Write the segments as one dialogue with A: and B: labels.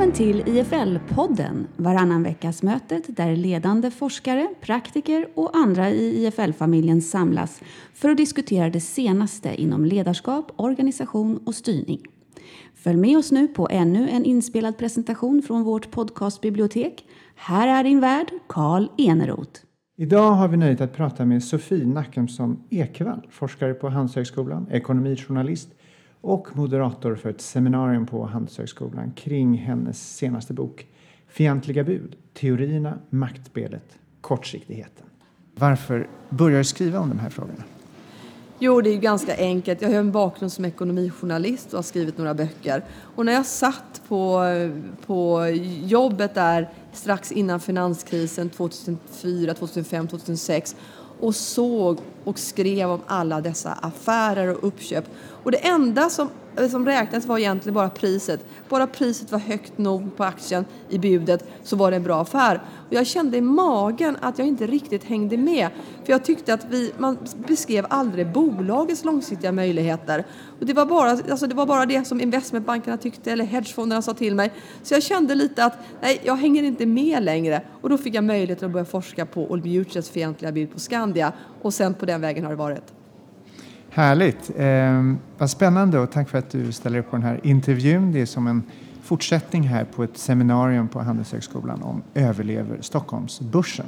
A: Välkommen till IFL-podden, varannan veckas mötet där ledande forskare, praktiker och andra i IFL-familjen samlas för att diskutera det senaste inom ledarskap, organisation och styrning. Följ med oss nu på ännu en inspelad presentation från vårt podcastbibliotek. Här är din värd, Karl Eneroth.
B: Idag har vi nöjet att prata med Sofie Nackemsson Ekvall, forskare på Handelshögskolan, ekonomijournalist och moderator för ett seminarium på Handelshögskolan kring hennes senaste bok Fientliga bud, teorierna, maktspelet, kortsiktigheten. Varför börjar du skriva om de här frågorna?
C: Jo, det är ganska enkelt. Jag har en bakgrund som ekonomijournalist och har skrivit några böcker. Och när jag satt på, på jobbet där strax innan finanskrisen 2004, 2005, 2006 och såg och skrev om alla dessa affärer och uppköp. Och det enda som, som räknades var egentligen bara priset. Bara priset var högt nog på aktien i budet så var det en bra affär. Och jag kände i magen att jag inte riktigt hängde med. För jag tyckte att vi, man beskrev aldrig bolagets långsiktiga möjligheter. Och det, var bara, alltså det var bara det som investmentbankerna tyckte eller hedgefonderna sa till mig. Så jag kände lite att nej, jag hänger inte med längre. Och då fick jag möjlighet att börja forska på Old Mutuals fientliga bud på Skandia. Och sen på den vägen har det varit.
B: Härligt. Eh, vad spännande och tack för att du ställer upp på den här intervjun. Det är som en fortsättning här på ett seminarium på Handelshögskolan om överlever Stockholmsbörsen.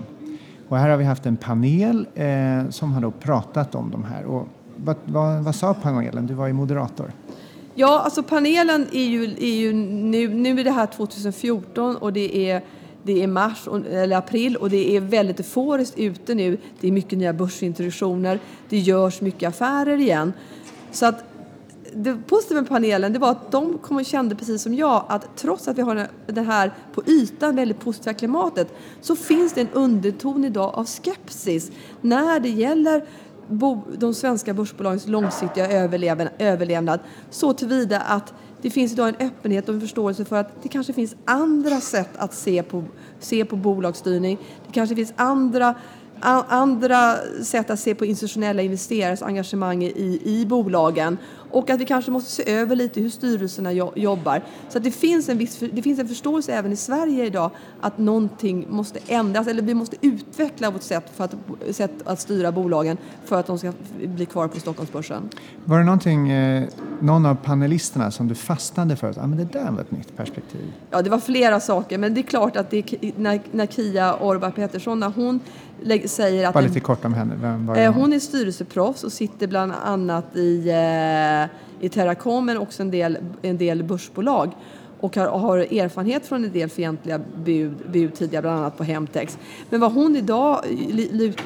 B: Och här har vi haft en panel eh, som har då pratat om de här. Och vad, vad, vad sa panelen? Du var ju moderator.
C: Ja, alltså panelen är ju, är ju nu, nu är det här 2014 och det är det är mars eller april och det är väldigt euforiskt ute nu. Det är mycket nya börsintroduktioner. Det görs mycket affärer igen. Så att det positiva med panelen det var att de kom och kände precis som jag att trots att vi har det här på ytan väldigt positiva klimatet så finns det en underton idag av skepsis när det gäller de svenska börsbolagens långsiktiga överlevnad så tillvida att det finns idag en öppenhet och en förståelse för att det kanske finns andra sätt att se på, se på bolagsstyrning. Det kanske finns andra andra sätt att se på institutionella investerares engagemang i, i bolagen och att vi kanske måste se över lite hur styrelserna jobbar. Så att det finns, en viss, det finns en förståelse även i Sverige idag att någonting måste ändras eller vi måste utveckla vårt sätt, för att, sätt att styra bolagen för att de ska bli kvar på Stockholmsbörsen.
B: Var det någonting, eh, någon av panelisterna som du fastnade för? Att ah, men det där var ett nytt perspektiv.
C: Ja, det var flera saker, men det är klart att det, när, när Kia Orvar Pettersson, när hon säger att...
B: Bara lite kort om henne.
C: Vem var eh, hon är styrelseproffs och sitter bland annat i, eh, med i Teracom men också en del, en del börsbolag och har, har erfarenhet från en del fientliga bud, bud tidigare, bland annat på Hemtex. Men vad hon idag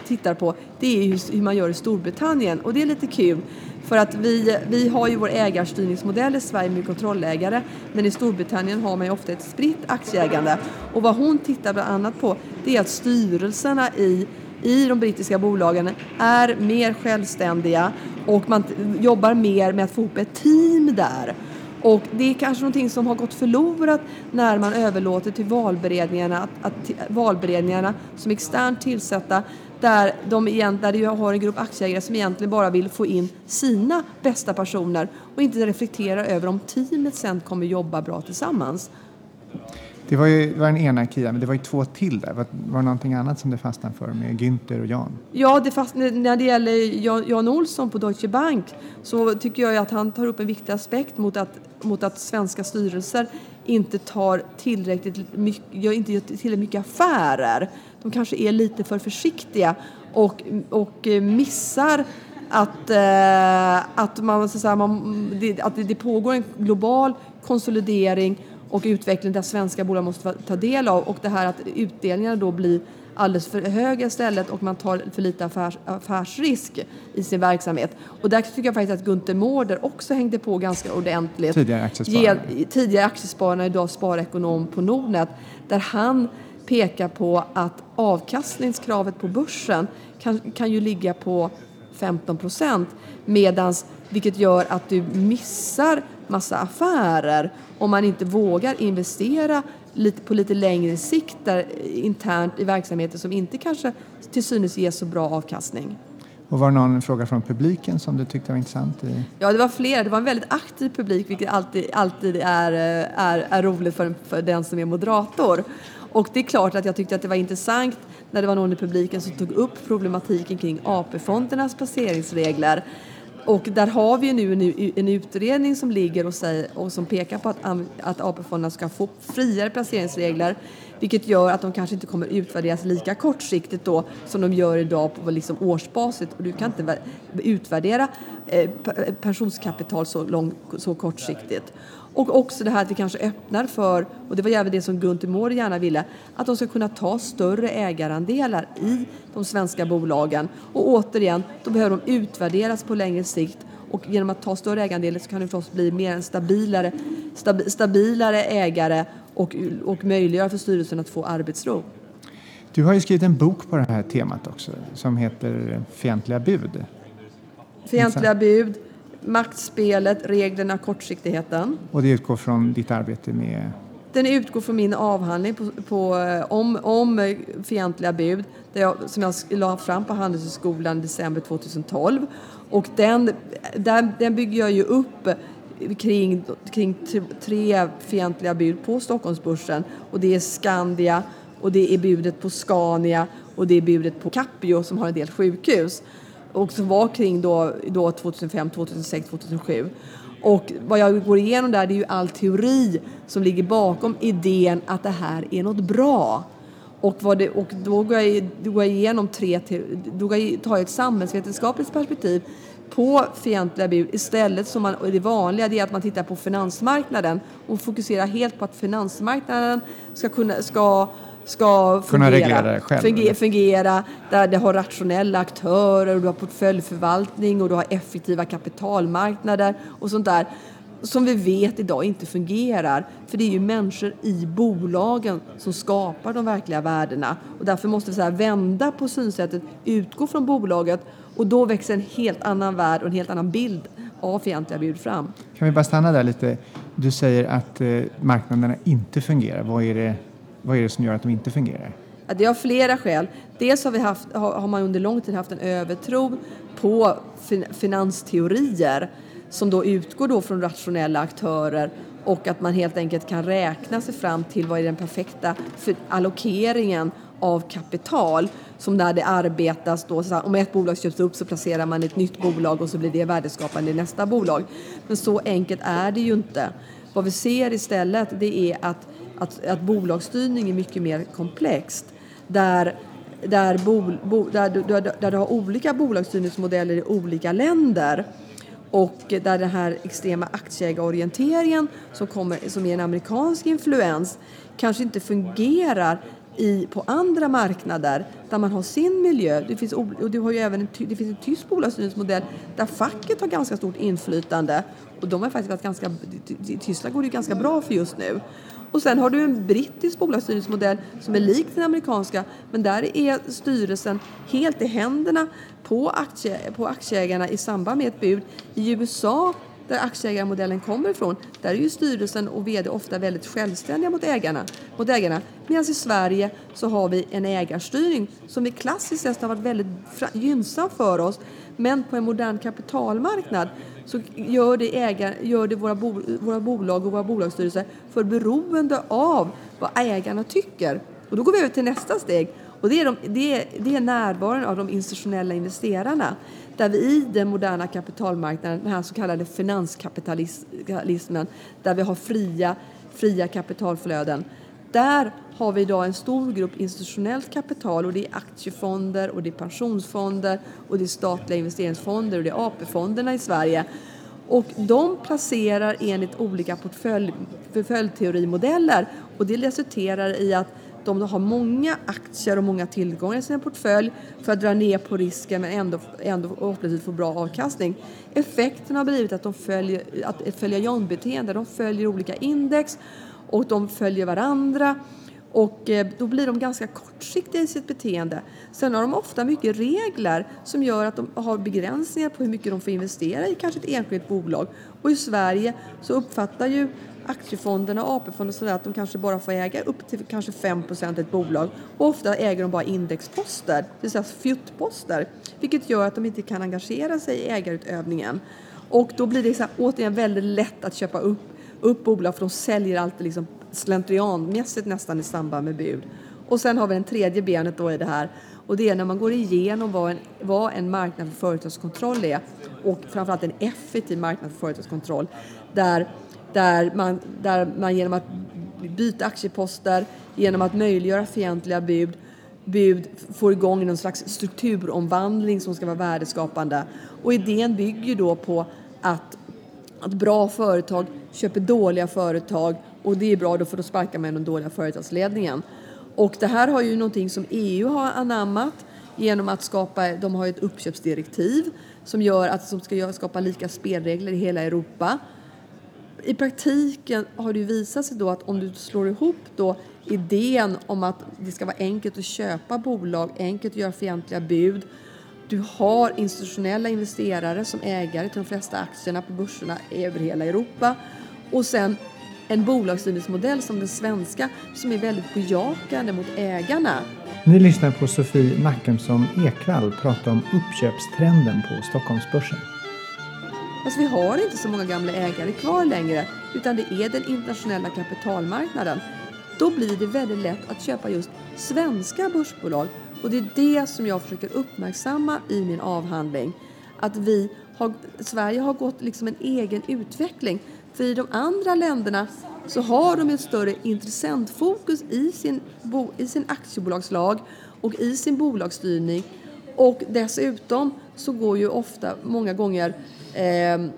C: tittar på det är hur, hur man gör i Storbritannien och det är lite kul för att vi, vi har ju vår ägarstyrningsmodell i Sverige med kontrollägare men i Storbritannien har man ju ofta ett spritt aktieägande. Och vad hon tittar bland annat på det är att styrelserna i i de brittiska bolagen är mer självständiga och man jobbar mer med att få ihop ett team där. Och det är kanske någonting som har gått förlorat när man överlåter till valberedningarna, att, att valberedningarna som externt tillsatta där, de igen, där du har en grupp aktieägare som egentligen bara vill få in sina bästa personer och inte reflekterar över om teamet sen kommer jobba bra tillsammans.
B: Det var ju det var den ena Kia, men det var ju två till där. Var, var det någonting annat som du fastnade för med Günther och Jan?
C: Ja, det fast, när det gäller Jan, Jan Olsson på Deutsche Bank så tycker jag att han tar upp en viktig aspekt mot att, mot att svenska styrelser inte tar tillräckligt mycket, inte gör tillräckligt mycket affärer. De kanske är lite för försiktiga och, och missar att, eh, att, man, så att, säga, man, det, att det pågår en global konsolidering och utveckling där svenska bolag måste ta del av och det här att utdelningarna då blir alldeles för höga istället och man tar för lite affärs, affärsrisk i sin verksamhet. Och där tycker jag faktiskt att Gunther Mårder också hängde på ganska ordentligt.
B: Tidigare aktiesparare.
C: Tidigare aktiesparare, idag sparekonom på Nordnet. Där han pekar på att avkastningskravet på börsen kan, kan ju ligga på 15 procent medans vilket gör att du missar massa affärer om man inte vågar investera lite, på lite längre sikt där, internt i verksamheter som inte kanske till synes ger så bra avkastning.
B: Och var det någon fråga från publiken som du tyckte var intressant? I...
C: Ja, det var flera. Det var en väldigt aktiv publik, vilket alltid, alltid är, är, är roligt för, för den som är moderator. Och det är klart att jag tyckte att det var intressant när det var någon i publiken som tog upp problematiken kring AP-fondernas placeringsregler. Och där har vi nu en, en utredning som ligger och, säger, och som pekar på att, att AP-fonderna ska få friare placeringsregler vilket gör att de kanske inte kommer utvärderas lika kortsiktigt då som de gör idag på liksom årsbasis. Och du kan inte utvärdera eh, pensionskapital så, lång, så kortsiktigt. Och också det här att vi kanske öppnar för, och det var även det som Gunther Mård gärna ville, att de ska kunna ta större ägarandelar i de svenska bolagen. Och återigen, då behöver de utvärderas på längre sikt och genom att ta större ägarandelar så kan det förstås bli mer en stabilare, stab, stabilare ägare och, och möjliggöra för styrelsen att få arbetsro.
B: Du har ju skrivit en bok på det här temat också som heter Fientliga bud.
C: Fientliga bud, maktspelet, reglerna, kortsiktigheten.
B: Och det utgår från ditt arbete med?
C: Den utgår från min avhandling på, på, om, om fientliga bud jag, som jag la fram på Handelshögskolan i december 2012. Och den, den, den bygger jag ju upp kring, kring tre fientliga bud på Stockholmsbörsen och det är Skandia och det är budet på Scania och det är budet på Capio som har en del sjukhus och som var kring då, då 2005, 2006, 2007. Och vad jag går igenom där det är ju all teori som ligger bakom idén att det här är något bra. Och, vad det, och då, går jag, då går jag igenom tre, då tar jag ett samhällsvetenskapligt perspektiv på fientliga bud istället som man, det vanliga det är att man tittar på finansmarknaden och fokuserar helt på att finansmarknaden ska kunna ska, ska
B: kunna själv.
C: Fungera, fungera, där det har rationella aktörer och du har portföljförvaltning och du har effektiva kapitalmarknader och sånt där som vi vet idag inte fungerar. För det är ju människor i bolagen som skapar de verkliga värdena. Och därför måste vi så vända på synsättet, utgå från bolaget och då växer en helt annan värld och en helt annan bild av fientliga bud fram.
B: Kan vi bara stanna där lite? Du säger att eh, marknaderna inte fungerar. Vad är, det, vad är det som gör att de inte fungerar?
C: Det har flera skäl. Dels har, vi haft, har man under lång tid haft en övertro på fin finansteorier som då utgår då från rationella aktörer och att man helt enkelt kan räkna sig fram till vad är den perfekta allokeringen av kapital som när det arbetas då, så om ett bolag köps upp så placerar man ett nytt bolag och så blir det värdeskapande i nästa bolag. Men så enkelt är det ju inte. Vad vi ser istället det är att, att, att bolagsstyrning är mycket mer komplext. Där där, bol, bo, där, där, där du har olika bolagsstyrningsmodeller i olika länder och där den här extrema aktieägarorienteringen som, kommer, som är en amerikansk influens kanske inte fungerar i, på andra marknader där man har sin miljö. Det finns, och du har ju även en, det finns en tysk bolagsstyrningsmodell där facket har ganska stort inflytande. Och de har faktiskt varit ganska, I Tyskland går det ganska bra för just nu. Och sen har du en brittisk bolagsstyrningsmodell som är lik den amerikanska men där är styrelsen helt i händerna på, aktie, på aktieägarna i samband med ett bud. I USA där aktieägarmodellen kommer ifrån, där är ju styrelsen och vd ofta väldigt självständiga mot ägarna. Mot ägarna. Medan i Sverige så har vi en ägarstyrning som i klassiskt sett har varit väldigt gynnsam för oss. Men på en modern kapitalmarknad så gör det, ägar, gör det våra, bo, våra bolag och våra bolagsstyrelser för beroende av vad ägarna tycker. Och då går vi över till nästa steg. Och det är, de, det är, det är närvaron av de institutionella investerarna. Där vi i den moderna kapitalmarknaden, den här så kallade finanskapitalismen, där vi har fria, fria kapitalflöden, där har vi idag en stor grupp institutionellt kapital och det är aktiefonder och det är pensionsfonder och det är statliga investeringsfonder och det är AP-fonderna i Sverige. Och de placerar enligt olika portfölj, portföljteorimodeller och det resulterar i att de har många aktier och många tillgångar i sin portfölj för att dra ner på risken men ändå, ändå förhoppningsvis få bra avkastning. Effekten har blivit att de följer, att ett följa John-beteende, de följer olika index och de följer varandra och eh, då blir de ganska kortsiktiga i sitt beteende. Sen har de ofta mycket regler som gör att de har begränsningar på hur mycket de får investera i kanske ett enskilt bolag. Och i Sverige så uppfattar ju aktiefonderna, AP-fonderna sådär att de kanske bara får äga upp till kanske 5% ett bolag och ofta äger de bara indexposter, det vill säga fjuttposter, vilket gör att de inte kan engagera sig i ägarutövningen. Och då blir det så här, återigen väldigt lätt att köpa upp, upp bolag för de säljer alltid liksom slentrianmässigt nästan i samband med bud. Och sen har vi det tredje benet då i det här och det är när man går igenom vad en, vad en marknad för företagskontroll är och framförallt en effektiv marknad för företagskontroll där, där, man, där man genom att byta aktieposter, genom att möjliggöra fientliga bud bud får igång någon slags strukturomvandling som ska vara värdeskapande. Och idén bygger då på att, att bra företag köper dåliga företag och det är bra då för då sparkar man den dåliga företagsledningen. Och det här har ju någonting som EU har anammat genom att skapa, de har ett uppköpsdirektiv som gör att som ska skapa lika spelregler i hela Europa. I praktiken har det visat sig då att om du slår ihop då idén om att det ska vara enkelt att köpa bolag, enkelt att göra fientliga bud. Du har institutionella investerare som ägare till de flesta aktierna på börserna över hela Europa. Och sen en bolagsstyrningsmodell som den svenska som är väldigt bejakande mot ägarna.
B: Ni lyssnar på Sofie Nackemsson Ekvall prata om uppköpstrenden på Stockholmsbörsen.
C: Alltså vi har inte så många gamla ägare kvar längre utan det är den internationella kapitalmarknaden. Då blir det väldigt lätt att köpa just svenska börsbolag och det är det som jag försöker uppmärksamma i min avhandling. Att vi har, Sverige har gått liksom en egen utveckling för i de andra länderna så har de ett större intressentfokus i sin, i sin aktiebolagslag och i sin bolagsstyrning. Och dessutom så går ju ofta, många gånger, ehm,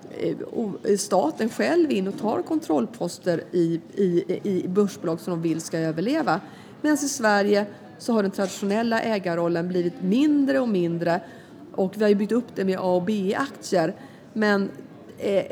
C: eh, staten själv in och tar kontrollposter i, i, i börsbolag som de vill ska överleva. Medan i Sverige så har den traditionella ägarrollen blivit mindre och mindre och vi har ju byggt upp det med A och B-aktier. Men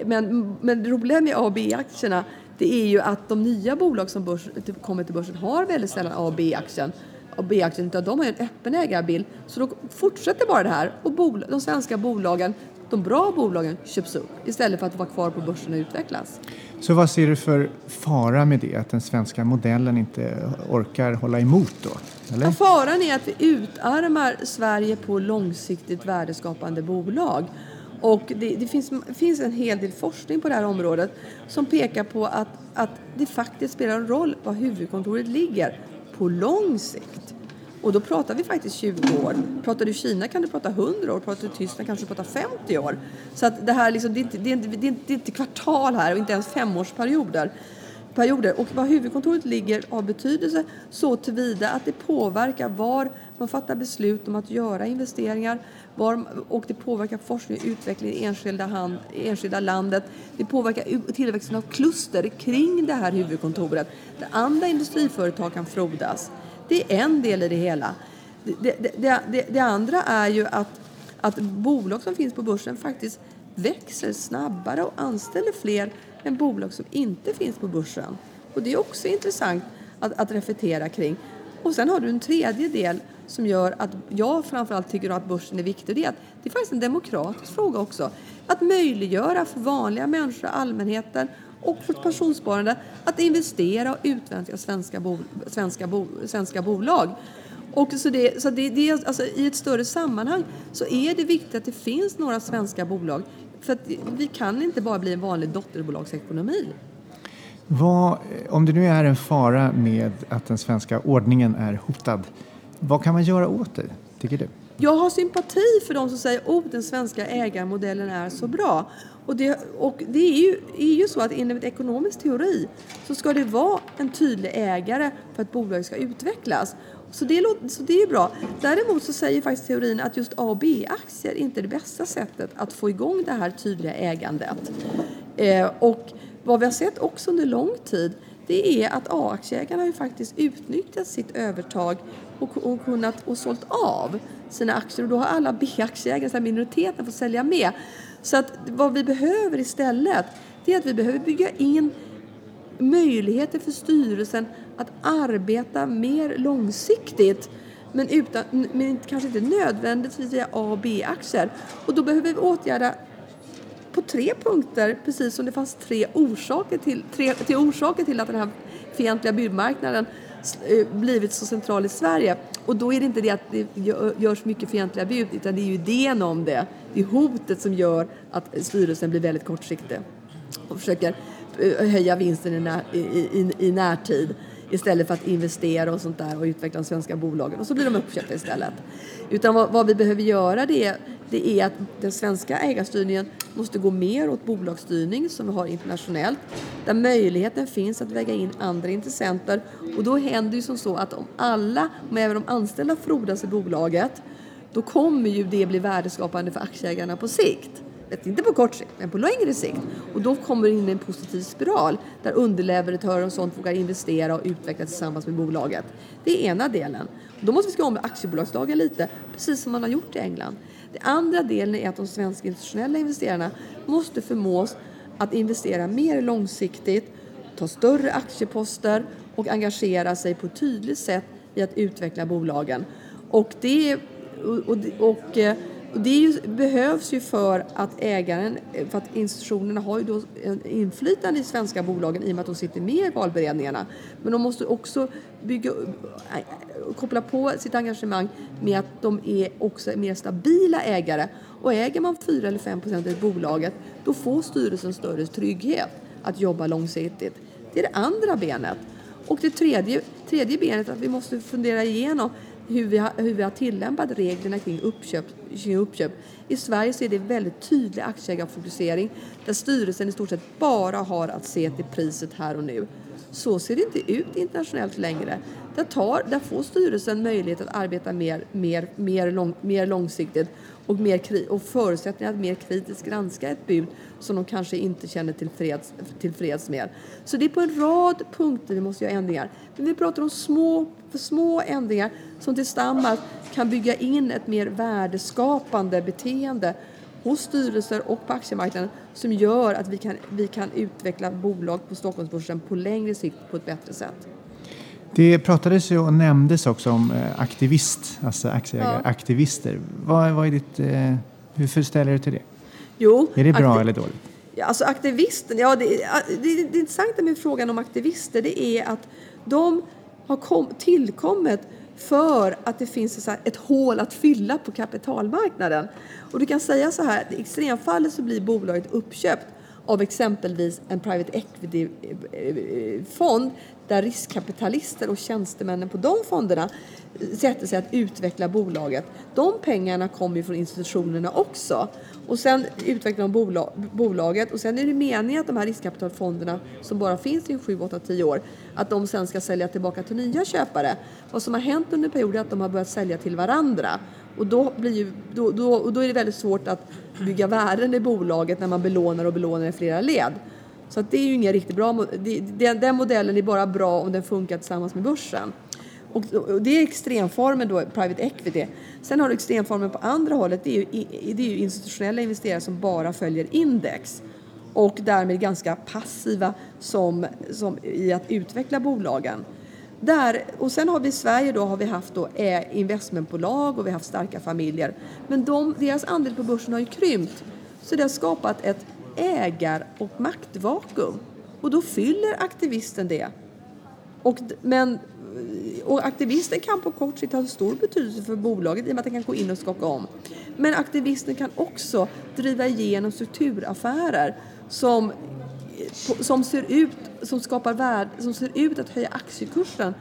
C: men, men det roliga med A och B-aktierna det är ju att de nya bolag som börs, kommer till börsen har väldigt sällan A och B-aktien. Och B-aktien, de har ju en öppen ägarbild. Så då fortsätter bara det här och bol, de svenska bolagen, de bra bolagen köps upp istället för att vara kvar på börsen och utvecklas.
B: Så vad ser du för fara med det, att den svenska modellen inte orkar hålla emot då?
C: Ja, faran är att vi utarmar Sverige på långsiktigt värdeskapande bolag. Och det, det finns, finns, en hel del forskning på det här området som pekar på att, att det faktiskt spelar en roll var huvudkontoret ligger på lång sikt. Och då pratar vi faktiskt 20 år. Pratar du Kina kan du prata 100 år, pratar du Tyskland kanske du pratar 50 år. Så att det här liksom, det, är inte, det, är inte, det är inte kvartal här och inte ens femårsperioder perioder. Och var huvudkontoret ligger har betydelse så tillvida att det påverkar var man fattar beslut om att göra investeringar var, och det påverkar forskning och utveckling i enskilda, hand, enskilda landet. Det påverkar tillväxten av kluster kring det här huvudkontoret där andra industriföretag kan frodas. Det är en del i det hela. Det, det, det, det andra är ju att, att bolag som finns på börsen faktiskt växer snabbare och anställer fler än bolag som inte finns på börsen. Och det är också intressant att, att reflektera kring. Och sen har du en tredje del som gör att jag framförallt tycker att börsen är viktig. Det är, att det är faktiskt en demokratisk fråga också. Att möjliggöra för vanliga människor, allmänheten och för pensionssparande att investera och utveckla svenska, bo, svenska, bo, svenska bolag. Och så det, så det, det, alltså I ett större sammanhang så är det viktigt att det finns några svenska bolag. För att vi kan inte bara bli en vanlig dotterbolagsekonomi.
B: Vad, om det nu är en fara med att den svenska ordningen är hotad, vad kan man göra åt det, tycker du?
C: Jag har sympati för de som säger att oh, den svenska ägarmodellen är så bra. Och det, och det är, ju, är ju så att enligt ekonomisk teori så ska det vara en tydlig ägare för att bolaget ska utvecklas. Så det, så det är bra. Däremot så säger faktiskt teorin att just A och B-aktier inte är det bästa sättet att få igång det här tydliga ägandet. Eh, och vad vi har sett också under lång tid det är att A-aktieägarna har ju faktiskt utnyttjat sitt övertag och, och kunnat och sålt av sina aktier och då har alla B-aktieägare, minoriteten, fått sälja med. Så att vad vi behöver istället det är att vi behöver bygga in möjligheter för styrelsen att arbeta mer långsiktigt men, utan, men kanske inte nödvändigtvis via A och B-aktier. Och då behöver vi åtgärda på tre punkter, precis som det fanns tre orsaker till, tre, till, orsaker till att den här fientliga byggmarknaden eh, blivit så central i Sverige. Och då är det inte det att det görs mycket fientliga bud utan det är ju idén om det. Det är hotet som gör att styrelsen blir väldigt kortsiktig och försöker Eh, höja vinsten i, när, i, i, i närtid istället för att investera och sånt där och utveckla de svenska bolagen. Och så blir de uppköpta istället. Utan vad, vad vi behöver göra det, det är att den svenska ägarstyrningen måste gå mer åt bolagsstyrning som vi har internationellt där möjligheten finns att väga in andra intressenter. Och då händer ju som så att om alla, om även de anställda frodas i bolaget då kommer ju det bli värdeskapande för aktieägarna på sikt inte på kort sikt, men på längre sikt. Och då kommer det in en positiv spiral där underleverantörer och sånt vågar investera och utveckla tillsammans med bolaget. Det är ena delen. Då måste vi skriva om aktiebolagslagen lite, precis som man har gjort i England. Den andra delen är att de svenska institutionella investerarna måste förmås att investera mer långsiktigt, ta större aktieposter och engagera sig på ett tydligt sätt i att utveckla bolagen. Och det och, och, och eh, och det ju, behövs ju för att ägaren, för att institutionerna har ju då inflytande i svenska bolagen i och med att de sitter med i valberedningarna. Men de måste också bygga, äh, koppla på sitt engagemang med att de är också mer stabila ägare. Och äger man 4 eller 5 procent i bolaget då får styrelsen större trygghet att jobba långsiktigt. Det är det andra benet. Och det tredje, tredje benet är att vi måste fundera igenom hur vi har, hur vi har tillämpat reglerna kring uppköp, kring uppköp. I Sverige så är det väldigt tydlig aktieägarfokusering där styrelsen i stort sett bara har att se till priset här och nu. Så ser det inte ut internationellt längre. Där, tar, där får styrelsen möjlighet att arbeta mer, mer, mer, lång, mer långsiktigt och, mer, och förutsättningar att mer kritiskt granska ett bud som de kanske inte känner tillfreds, tillfreds med. Så det är på en rad punkter vi måste göra ändringar. Men vi pratar om små, för små ändringar som tillsammans kan bygga in ett mer värdeskapande beteende hos styrelser och på aktiemarknaden som gör att vi kan, vi kan utveckla bolag på Stockholmsbörsen på längre sikt på ett bättre sätt.
B: Det pratades ju och nämndes också om eh, aktivist, alltså aktieägaraktivister. Ja. Vad, vad är ditt, eh, hur ställer du till det?
C: Jo,
B: är det bra eller dåligt?
C: Ja, alltså aktivisten, ja, det, det, det intressanta med frågan om aktivister det är att de har kom, tillkommit för att det finns ett hål att fylla på kapitalmarknaden. Och du kan säga så här, i extremfallet så blir bolaget uppköpt av exempelvis en private equity-fond där riskkapitalister och tjänstemännen på de fonderna sätter sig att utveckla bolaget. De pengarna kommer ju från institutionerna också. Och sen utvecklar de bolag, bolaget och sen är det meningen att de här riskkapitalfonderna som bara finns i 7, 8, 10 år att de sen ska sälja tillbaka till nya köpare. Vad som har hänt under perioden är att de har börjat sälja till varandra. Och då, blir ju, då, då, och då är det väldigt svårt att bygga värden i bolaget när man belånar och belånar i flera led. Så det är ju ingen riktigt bra den, den modellen är bara bra om den funkar tillsammans med börsen. Och det är extremformen då, private equity. Sen har du extremformen på andra hållet, det är, ju, det är ju institutionella investerare som bara följer index och därmed ganska passiva som, som i att utveckla bolagen. Där, och sen har vi i Sverige då, har vi haft då eh, investmentbolag och vi har haft starka familjer. Men de, deras andel på börsen har ju krympt. Så det har skapat ett ägar och maktvakuum. Och då fyller aktivisten det. Och, men, eh, och aktivisten kan på kort sikt ha stor betydelse för bolaget i och med att den kan gå in och skaka om. Men aktivisten kan också driva igenom strukturaffärer som, eh, som, ser ut, som skapar värde, som ser ut att höja aktiekursen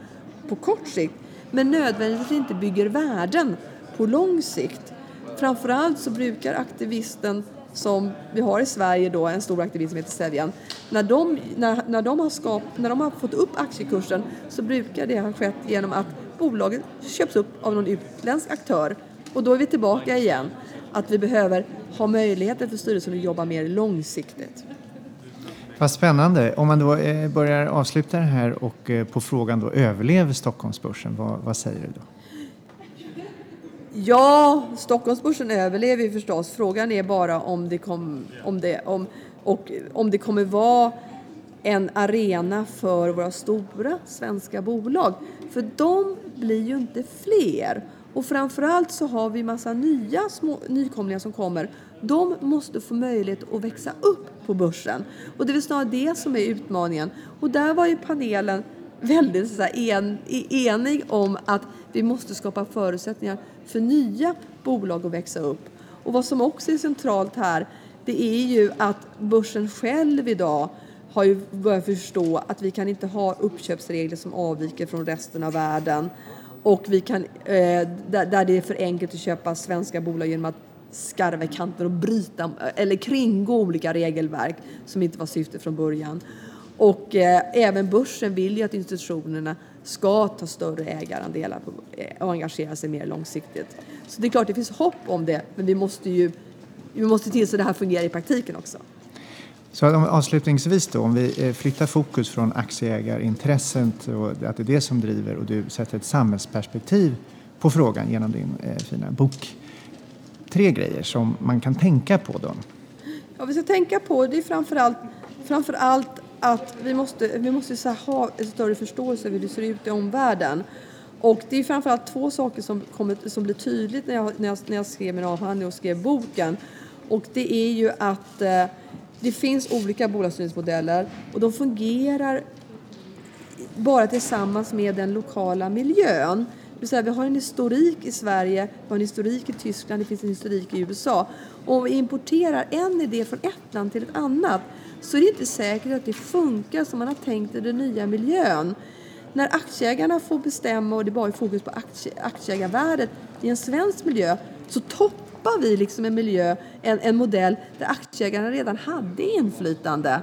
C: på kort sikt men nödvändigtvis inte bygger värden på lång sikt. Framförallt så brukar aktivisten som vi har i Sverige då, en stor aktivist som heter Sevjan, när de, när, när, de har skap, när de har fått upp aktiekursen så brukar det ha skett genom att bolaget köps upp av någon utländsk aktör. Och då är vi tillbaka igen, att vi behöver ha möjligheter för styrelsen att jobba mer långsiktigt.
B: Vad spännande. Om man då eh, börjar avsluta det här och eh, på frågan då överlever Stockholmsbörsen, vad, vad säger du då?
C: Ja, Stockholmsbörsen överlever ju förstås. Frågan är bara om det, kom, om det, om, och, om det kommer vara en arena för våra stora svenska bolag. För de blir ju inte fler. Och framförallt så har vi massa nya små, nykomlingar som kommer De måste få möjlighet att växa upp på börsen. Och det är snarare det som är utmaningen. Och där var ju panelen väldigt så en, enig om att vi måste skapa förutsättningar för nya bolag att växa upp. Och vad som också är centralt här, det är ju att börsen själv idag har ju börjat förstå att vi kan inte ha uppköpsregler som avviker från resten av världen. Och vi kan, eh, där, där det är för enkelt att köpa svenska bolag genom att skarva i kanter och bryta eller kringgå olika regelverk som inte var syftet från början. Och eh, även börsen vill ju att institutionerna ska ta större ägarandelar eh, och engagera sig mer långsiktigt. Så det är klart det finns hopp om det, men vi måste ju vi måste till så att det här fungerar i praktiken också.
B: Så avslutningsvis då, om vi eh, flyttar fokus från aktieägarintresset och att det är det som driver och du sätter ett samhällsperspektiv på frågan genom din eh, fina bok. Tre grejer som man kan tänka på då?
C: Ja, vi ska tänka på det är framförallt, framförallt att vi måste, vi måste så ha en större förståelse för hur det ser ut i omvärlden. Och det är framförallt två saker som, kommer, som blir tydligt när jag, när, jag, när jag skrev min avhandling och skrev boken. Och det är ju att eh, det finns olika bolagsstyrningsmodeller och de fungerar bara tillsammans med den lokala miljön. Det vill säga, vi har en historik i Sverige, vi har en historik i Tyskland, det finns en historik i USA. Och om vi importerar en idé från ett land till ett annat så är det inte säkert att det funkar som man har tänkt i den nya miljön. När aktieägarna får bestämma och det bara är fokus på aktie, aktieägarvärdet i en svensk miljö så toppar vi liksom en miljö, en, en modell där aktieägarna redan hade inflytande.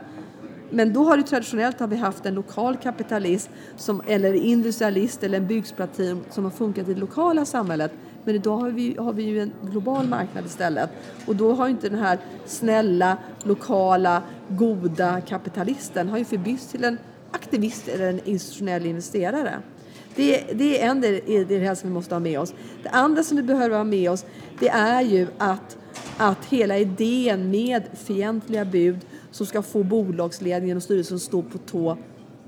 C: Men då har det traditionellt har vi haft en lokal kapitalist som, eller industrialist eller en byggsplatin som har funkat i det lokala samhället. Men idag har vi, har vi ju en global marknad istället. Och då har inte den här snälla, lokala, goda kapitalisten har ju förbytts till en aktivist eller en institutionell investerare. Det, det är en del i det här som vi måste ha med oss. Det andra som vi behöver ha med oss det är ju att, att hela idén med fientliga bud som ska få bolagsledningen och styrelsen att stå på tå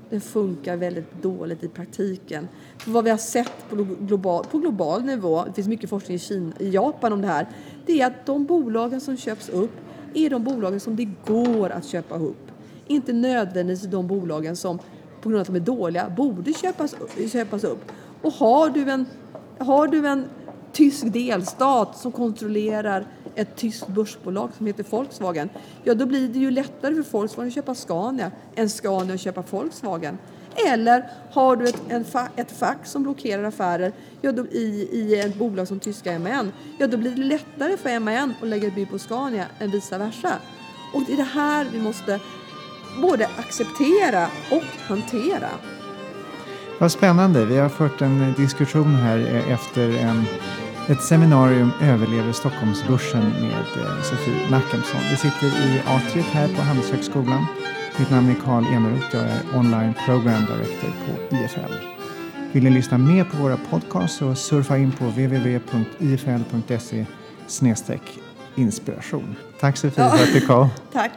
C: den funkar väldigt dåligt i praktiken. För vad vi har sett på global, på global nivå, det finns mycket forskning i, Kina, i Japan om det här, det är att de bolagen som köps upp är de bolagen som det går att köpa upp. Inte nödvändigtvis de bolagen som på grund av att de är dåliga borde köpas, köpas upp. Och har du en, har du en tysk delstat som kontrollerar ett tyskt börsbolag som heter Volkswagen, ja då blir det ju lättare för Volkswagen att köpa Scania än Scania att köpa Volkswagen. Eller har du ett, en fa, ett fack som blockerar affärer ja, då, i, i ett bolag som tyska MAN, ja då blir det lättare för MAN att lägga ett bud på Scania än vice versa. Och det är det här vi måste både acceptera och hantera.
B: Vad spännande. Vi har fört en diskussion här eh, efter en, ett seminarium Överlever Stockholmsbörsen med eh, Sofie Nackemsson. Vi sitter i atriet här på Handelshögskolan. Mitt namn är Karl Eneroth. Jag är online program director på IFL. Vill ni lyssna mer på våra podcasts så surfa in på www.ifl.se inspiration. Tack Sofie för att du kom.
C: Tack.